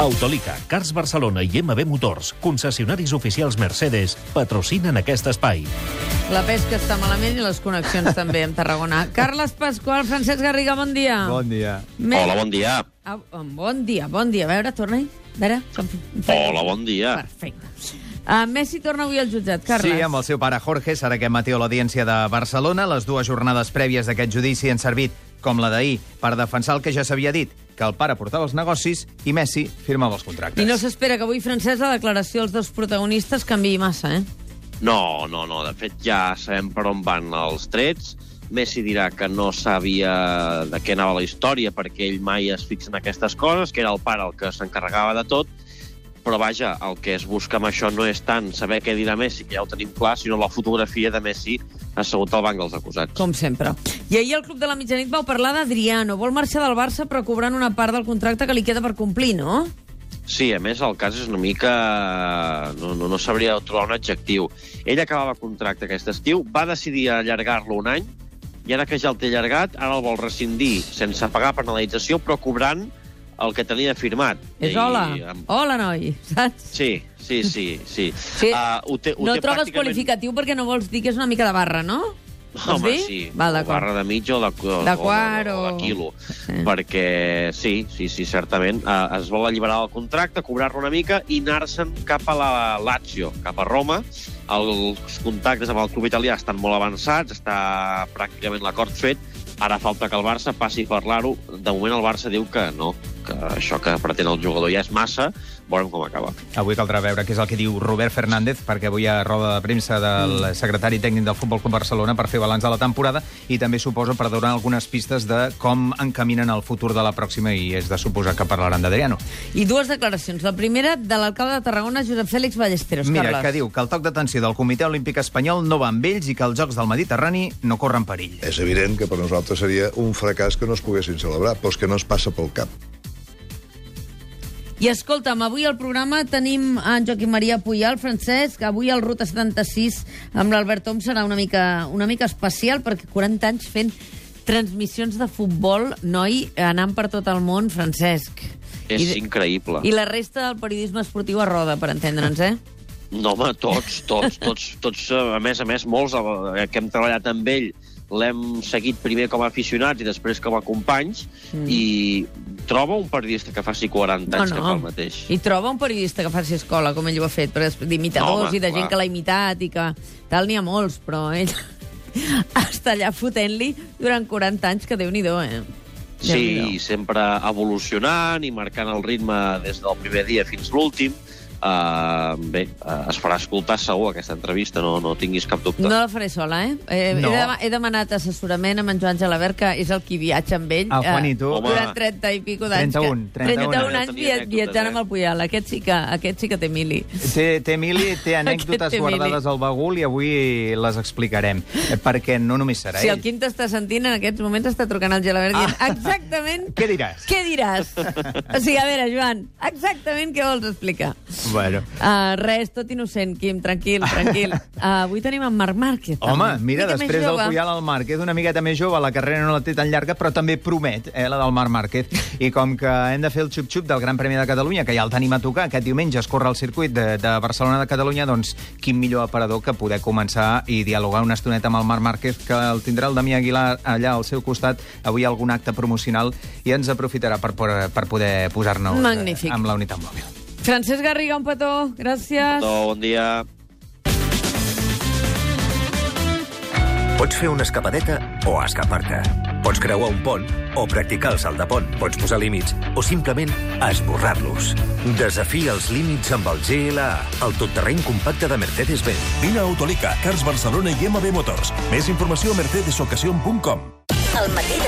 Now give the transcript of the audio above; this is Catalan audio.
Autolica, Cars Barcelona i MB Motors, concessionaris oficials Mercedes, patrocinen aquest espai. La pesca està malament i les connexions també amb Tarragona. Carles Pasqual, Francesc Garriga, bon dia. Bon dia. Me- Hola, bon dia. Ah, bon dia, bon dia. A veure, torna-hi. A veure, com... Hola, bon dia. Perfecte. Uh, Messi torna avui al jutjat, Carles. Sí, amb el seu pare Jorge serà aquest matí a l'Audiència de Barcelona. Les dues jornades prèvies d'aquest judici han servit, com la d'ahir, per defensar el que ja s'havia dit, que el pare portava els negocis i Messi firmava els contractes. I no s'espera que avui, Francesc, la declaració dels dos protagonistes canviï massa, eh? No, no, no. De fet, ja sabem per on van els trets. Messi dirà que no sabia de què anava la història perquè ell mai es fixa en aquestes coses, que era el pare el que s'encarregava de tot, però vaja, el que es busca amb això no és tant saber què dirà Messi, que ja ho tenim clar, sinó la fotografia de Messi assegut al banc dels acusats. Com sempre. I ahir al Club de la Mitjanit vau parlar d'Adriano. Vol marxar del Barça però cobrant una part del contracte que li queda per complir, no? Sí, a més, el cas és una mica... No, no, no sabria trobar un adjectiu. Ell acabava contracte aquest estiu, va decidir allargar-lo un any, i ara que ja el té allargat, ara el vol rescindir sense pagar penalització, però cobrant el que tenia firmat. És I, hola. amb- Hola, noi. Saps? Sí, sí, sí. sí. Sí. Uh, ho té, ho no té trobes pràcticament- qualificatiu perquè no vols dir que és una mica de barra, no? Home, dir? sí. Val, o barra de mig o de, o, De quart o, o- de quilo. Sí. Perquè sí, sí, sí, certament. Uh, es vol alliberar del contracte, cobrar-lo una mica i anar-se'n cap a la Lazio, cap a Roma. Els contactes amb el club italià estan molt avançats, està pràcticament l'acord fet. Ara falta que el Barça passi a parlar-ho. De moment el Barça diu que no, que això que pretén el jugador ja és massa. Veurem com acaba. Avui caldrà veure què és el que diu Robert Fernández, perquè avui hi ha roda de premsa del secretari tècnic del Futbol Club Barcelona per fer balanç de la temporada i també suposo per donar algunes pistes de com encaminen el futur de la pròxima i és de suposar que parlaran d'Adriano. I dues declaracions. La primera, de l'alcalde de Tarragona, Josep Fèlix Ballesteros. Mira, Carles. que diu que el toc d'atenció del Comitè Olímpic Espanyol no va amb ells i que els Jocs del Mediterrani no corren perill. És evident que per nosaltres seria un fracàs que no es poguessin celebrar, però és que no es passa pel cap. I escolta'm, avui al programa tenim en Joaquim Maria Puyal, Francesc, avui el Ruta 76 amb l'Albert Tom serà una mica, una mica especial perquè 40 anys fent transmissions de futbol, noi, anant per tot el món, Francesc. És I, increïble. I la resta del periodisme esportiu a roda, per entendre'ns, eh? No, home, tots, tots, tots, tots, a més a més, molts eh, que hem treballat amb ell l'hem seguit primer com a aficionats i després com a companys mm. i troba un periodista que faci 40 anys que fa el mateix. I troba un periodista que faci escola, com ell ho ha fet, d'imitadors No, home, i de gent clar. que l'ha imitat i que tal n'hi ha molts, però ell està allà fotent-li durant 40 anys, que déu-n'hi-do, eh? Sí, sempre evolucionant i marcant el ritme des del primer dia fins l'últim. Uh, bé, uh, es farà escoltar segur aquesta entrevista, no, no tinguis cap dubte. No la faré sola, eh? eh No. he, de, he demanat assessorament amb en Joan Gelabert, que és el qui viatja amb ell. El Juanito. eh, Home. durant 30 i pico d'anys. 31, que- 31 31 anys. viatjant eh? amb el Puyal. Aquest sí que, aquest sí que té mili. Té, té Emili, té anècdotes té mili. guardades al bagul i avui les explicarem, eh, perquè no només serà Si el ell. Quim t'està sentint, en aquests moments està trucant al Gelabert dient exactament... Què diràs? Què diràs? o sigui, a veure, Joan, exactament què vols explicar? Bueno. Uh, res, tot innocent, Quim, tranquil, tranquil. Uh, avui tenim en Marc Márquez. Home, també. mira, Mica després del. Puyal al Marc, és una miqueta més jove, la carrera no la té tan llarga, però també promet, eh, la del Marc Márquez. I com que hem de fer el xup-xup del Gran Premi de Catalunya, que ja el tenim a tocar, aquest diumenge es corre el circuit de, de Barcelona de Catalunya, doncs quin millor aparador que poder començar i dialogar una estoneta amb el Marc Márquez, que el tindrà el Damià Aguilar allà al seu costat, avui algun acte promocional, i ens aprofitarà per, per, per poder posar-nos eh, amb la unitat mòbil. Francesc Garriga, un petó. Gràcies. No, bon dia. Pots fer una escapadeta o escapar-te. Pots creuar un pont o practicar el salt de pont. Pots posar límits o simplement esborrar-los. Desafia els límits amb el GLA, el totterreny compacte de Mercedes-Benz. Vine a Autolica, Cars Barcelona i MB Motors. Més informació a mercedesocasion.com. El matí de